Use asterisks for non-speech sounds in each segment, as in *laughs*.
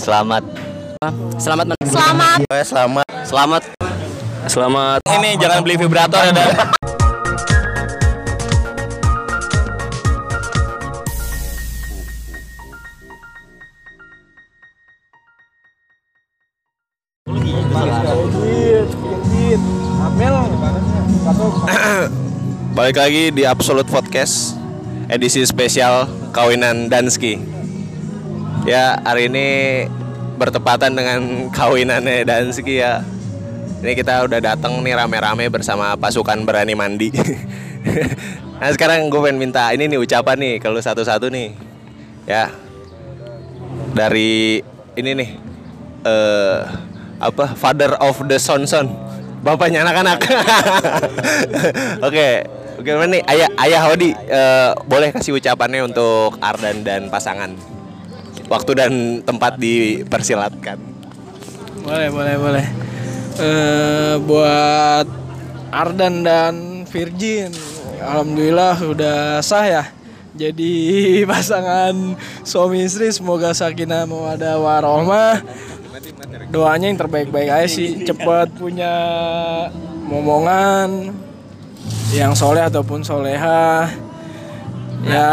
Selamat. Selamat men- Selamat. Selamat. Selamat. Selamat. Ini jangan beli vibrator ya. Dan. Balik lagi di Absolute Podcast edisi spesial kawinan Danski. Ya hari ini bertepatan dengan *laughs* kawinannya Danski ya. Ini kita udah datang nih rame-rame bersama pasukan berani mandi. *laughs* nah sekarang gue pengen minta ini nih ucapan nih kalau satu-satu nih. Ya dari ini nih eh apa Father of the Son Son bapaknya anak-anak *laughs* oke oke mana nih ayah ayah Hodi eh, boleh kasih ucapannya untuk Ardan dan pasangan waktu dan tempat dipersilatkan Boleh, boleh, boleh. Eh buat Ardan dan Virgin, alhamdulillah udah sah ya. Jadi *laughs* pasangan suami istri semoga sakinah mawadah warohmah. Doanya yang terbaik-baik aja sih, cepat punya momongan yang soleh ataupun soleha. Ya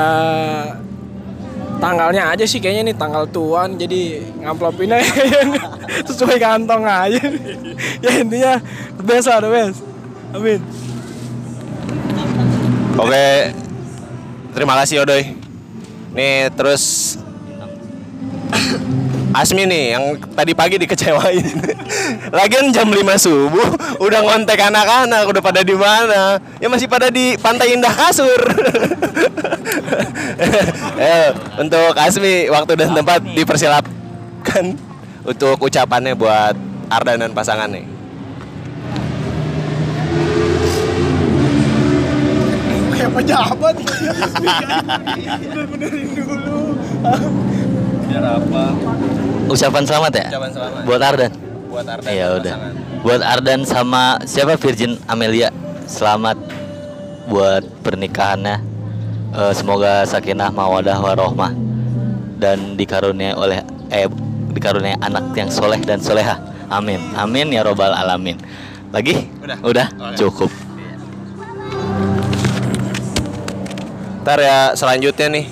tanggalnya aja sih kayaknya nih tanggal tuan jadi ngamplopinnya *laughs* sesuai kantong aja *laughs* ya intinya the best lah amin oke terima kasih Odoy nih terus *coughs* Asmi nih yang tadi pagi dikecewain. *laughs* Lagian jam 5 subuh udah ngontek anak-anak udah pada di mana? Ya masih pada di Pantai Indah Kasur. *laughs* eh, untuk Asmi waktu dan tempat dipersilapkan untuk ucapannya buat Ardan dan pasangan nih. kayak pejabat benerin dulu Ucapan selamat ya? Ucapan selamat. Buat Ardan. Buat Ardan. Iya dan udah. pasangan. Buat Ardan sama siapa Virgin Amelia. Selamat buat pernikahannya. Eh, semoga sakinah mawadah warohmah dan dikaruniai oleh eh dikaruniai anak yang soleh dan soleha. Amin. Amin ya robbal alamin. Lagi? Udah. Udah? Oke. Cukup. Ntar ya selanjutnya nih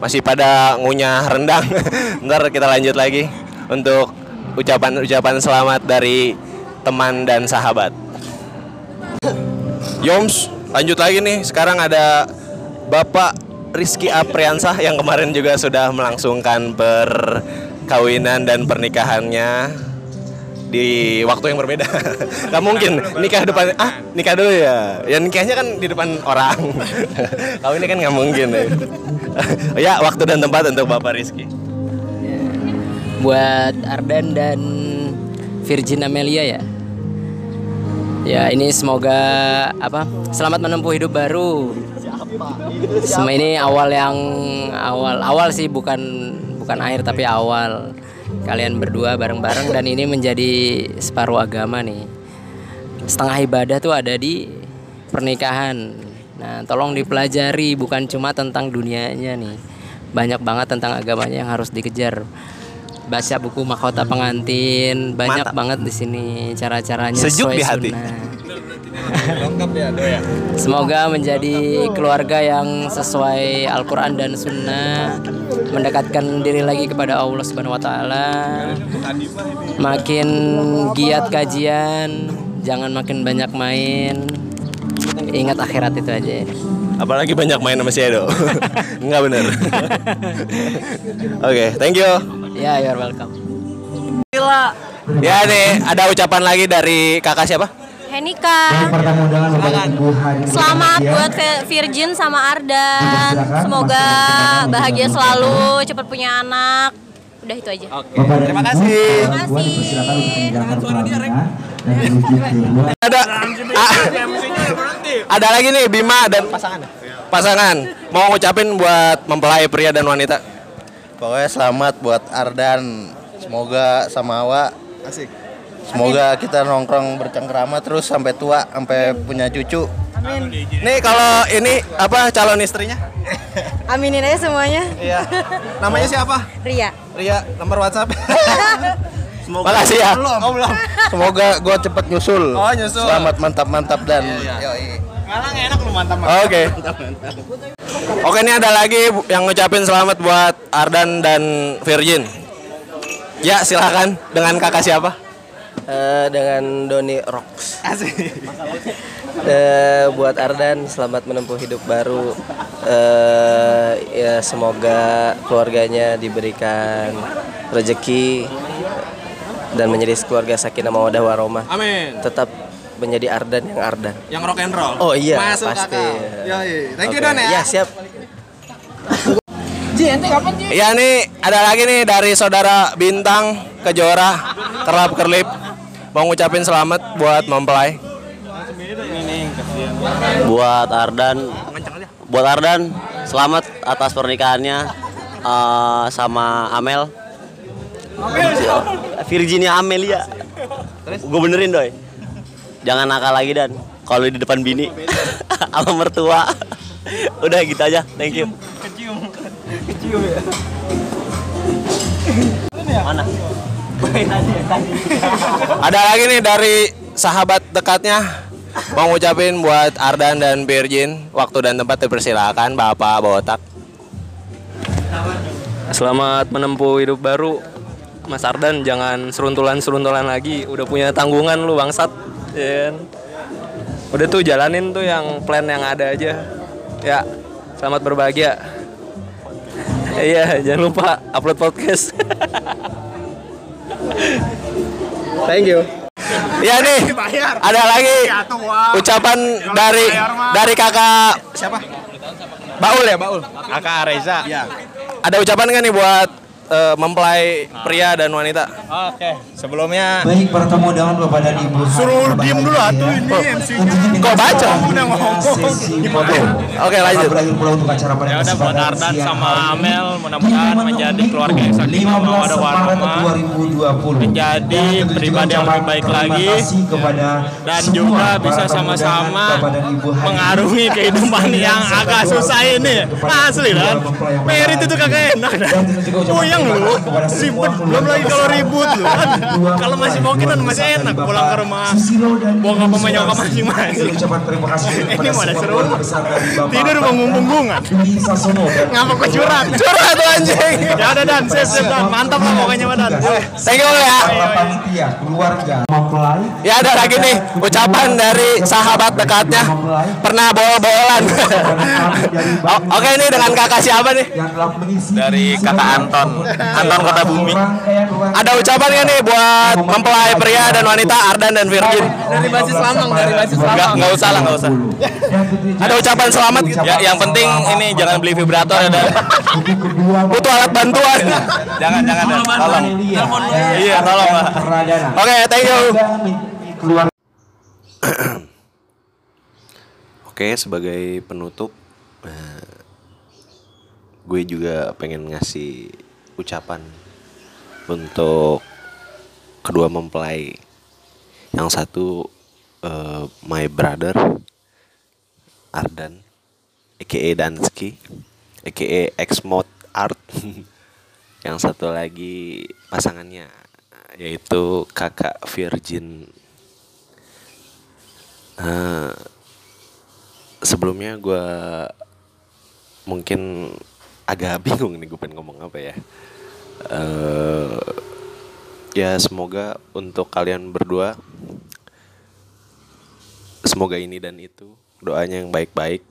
masih pada ngunyah rendang. *laughs* Ntar kita lanjut lagi untuk ucapan-ucapan selamat dari teman dan sahabat. Yoms, lanjut lagi nih. Sekarang ada Bapak Rizky Apriansah yang kemarin juga sudah melangsungkan perkawinan dan pernikahannya di waktu yang berbeda. *laughs* Gak mungkin nikah depan ah nikah dulu ya. Ya nikahnya kan di depan orang. *laughs* Kau ini kan nggak mungkin ya. *laughs* ya waktu dan tempat untuk Bapak Rizky. Buat Ardan dan Virgin Amelia ya. Ya ini semoga apa? Selamat menempuh hidup baru. Semua ini awal yang awal awal sih bukan bukan akhir tapi awal. Kalian berdua bareng-bareng dan ini menjadi separuh agama nih. Setengah ibadah tuh ada di pernikahan. Nah, tolong dipelajari bukan cuma tentang dunianya nih. Banyak banget tentang agamanya yang harus dikejar. Baca buku mahkota pengantin, banyak Mantap. banget di sini cara-caranya Sejuk sesuai di hati. sunnah. *laughs* lengkap ya doya Semoga menjadi keluarga yang sesuai Al-Quran dan Sunnah Mendekatkan diri lagi kepada Allah Subhanahu Wa Taala Makin giat kajian Jangan makin banyak main Ingat akhirat itu aja ya. Apalagi banyak main sama si Edo. *laughs* Enggak bener. *laughs* Oke, thank you. Ya, you're welcome Ya nih, ada ucapan lagi dari kakak siapa? Henika. Selamat buat Virgin sama Ardan. Semoga bahagia selalu, cepat punya anak. Udah itu aja. Terima kasih. Terima kasih. Ada ah, ada lagi nih Bima dan pasangan. Pasangan mau ngucapin buat mempelai pria dan wanita. Pokoknya selamat buat Ardan. Semoga sama Awa asik Semoga kita nongkrong bercengkerama terus sampai tua, sampai punya cucu. Nih kalau ini apa calon istrinya? Aminin aja semuanya. Iya. Namanya siapa? Ria. Ria, nomor WhatsApp. *laughs* Semoga Makasih ya. Belum. Oh, belum. Semoga gue cepet nyusul. Oh, nyusul. Selamat mantap-mantap dan Iya, yoi. Oke. Oke, ini ada lagi yang ngucapin selamat buat Ardan dan Virgin. Ya, silakan dengan kakak siapa? Eh, dengan Doni Rocks. Eh, buat Ardan selamat menempuh hidup baru. Eh, ya semoga keluarganya diberikan rezeki dan menjadi keluarga sakinah mawaddah warahmah. Amin. Tetap menjadi Ardan yang Ardan. Yang rock and roll. Oh iya, Masuk pasti. kakak. Yoi. Thank you. Don ya. Ya, siap. Iya nih ada lagi nih dari saudara Bintang Kejora Kerlap Kerlip mau ngucapin selamat buat mempelai. buat Ardan. Buat Ardan selamat atas pernikahannya eh, sama Amel. Virginia Amelia. Gue benerin doi. Jangan nakal lagi dan. Kalau di depan bini. *laughs* Sama mertua. Udah gitu aja. Thank you. Mana *laughs* Ada lagi nih dari sahabat dekatnya. Mau ngucapin buat Ardan dan Virgin waktu dan tempat dipersilakan Bapak Botak. Selamat menempuh hidup baru. Mas Ardan jangan seruntulan-seruntulan lagi. Udah punya tanggungan lu bangsat. Kan? Udah tuh jalanin tuh yang plan yang ada aja. Ya selamat berbahagia. Iya jangan lupa upload podcast *laughs* Thank you Iya nih ada lagi ucapan dari dari kakak siapa? Baul ya Baul. Kakak Reza. Ada ucapan nggak nih buat eh, mempelai pria dan wanita? Oke, sebelumnya Baik bertemu dengan Bapak dan Ibu. Suruh diem dulu atuh ini Kok baca? Oke lanjut. Berakhir pula untuk acara pada ya udah buat Ardan sama. Amel mudah-mudahan menjadi keluarga yang sakinah 15 mawaddah warahmah 2020 Menjadi Dan pribadi yang lebih baik terima lagi. kasih kepada dan semua juga bisa sama-sama dan mengarungi *laughs* kehidupan Dan yang agak susah ini. Asli, Dan. yang Merit itu kagak enak, Dan. Dan Puyeng terima lu. Ribet. Belum lagi kalau ribut lu. Kedua Kalau masih mungkin keluarga masih enak pulang ke rumah. Ibu apa menyokap Sulawesi. masing-masing. Dan ucapan terima kasih *laughs* kepada Ini mana seru. Tidur punggung-punggungan. Ngapa kok curhat? Curhat tuh anjing. *laughs* Ya udah Dan, sip sip Dan. Mantap lah pokoknya Dan. Thank you ya. panitia, keluarga. Ya ada lagi nih ucapan dari sahabat dekatnya pernah bol-bolan. *laughs* O- Oke ini dengan kakak siapa nih? yang telah mengisi Dari kakak Anton. Anton Kota Bumi. Ada ucapan nggak nih buat mempelai pria dan wanita Ardan dan Virgin? dari basis Lamang, dari basis Nggak nggak usah lah nggak usah. Ada ucapan selamat gitu? Ya, yang penting ini jangan beli vibrator ya Dan. Butuh alat bantuan. Jangan jangan. Tolong. Iya, tolong. Oke thank you. Keluar Oke sebagai penutup eh, gue juga pengen ngasih ucapan untuk kedua mempelai. Yang satu eh, my brother Ardan aka Dansky aka X Mode Art. *laughs* Yang satu lagi pasangannya yaitu kakak Virgin. Eh, sebelumnya gue mungkin agak *laughs* bingung nih gue pengen ngomong apa ya. Eh ya semoga untuk kalian berdua semoga ini dan itu doanya yang baik-baik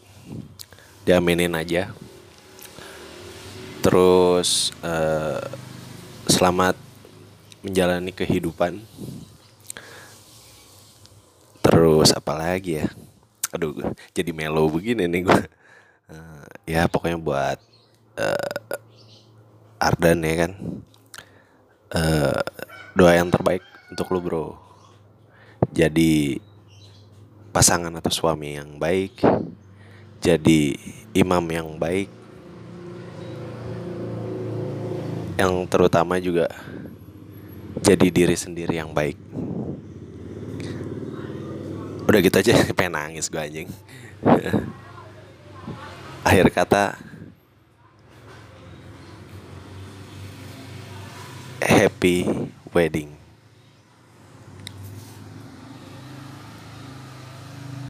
diaminin aja. Terus eh, selamat menjalani kehidupan. Terus apa lagi ya? Aduh jadi mellow begini nih gue ya pokoknya buat eh, Ardan ya kan? Eh, doa yang terbaik untuk lu bro. Jadi pasangan atau suami yang baik jadi imam yang baik yang terutama juga jadi diri sendiri yang baik. Udah gitu aja *laughs* pengen nangis gue anjing. *laughs* Akhir kata happy wedding.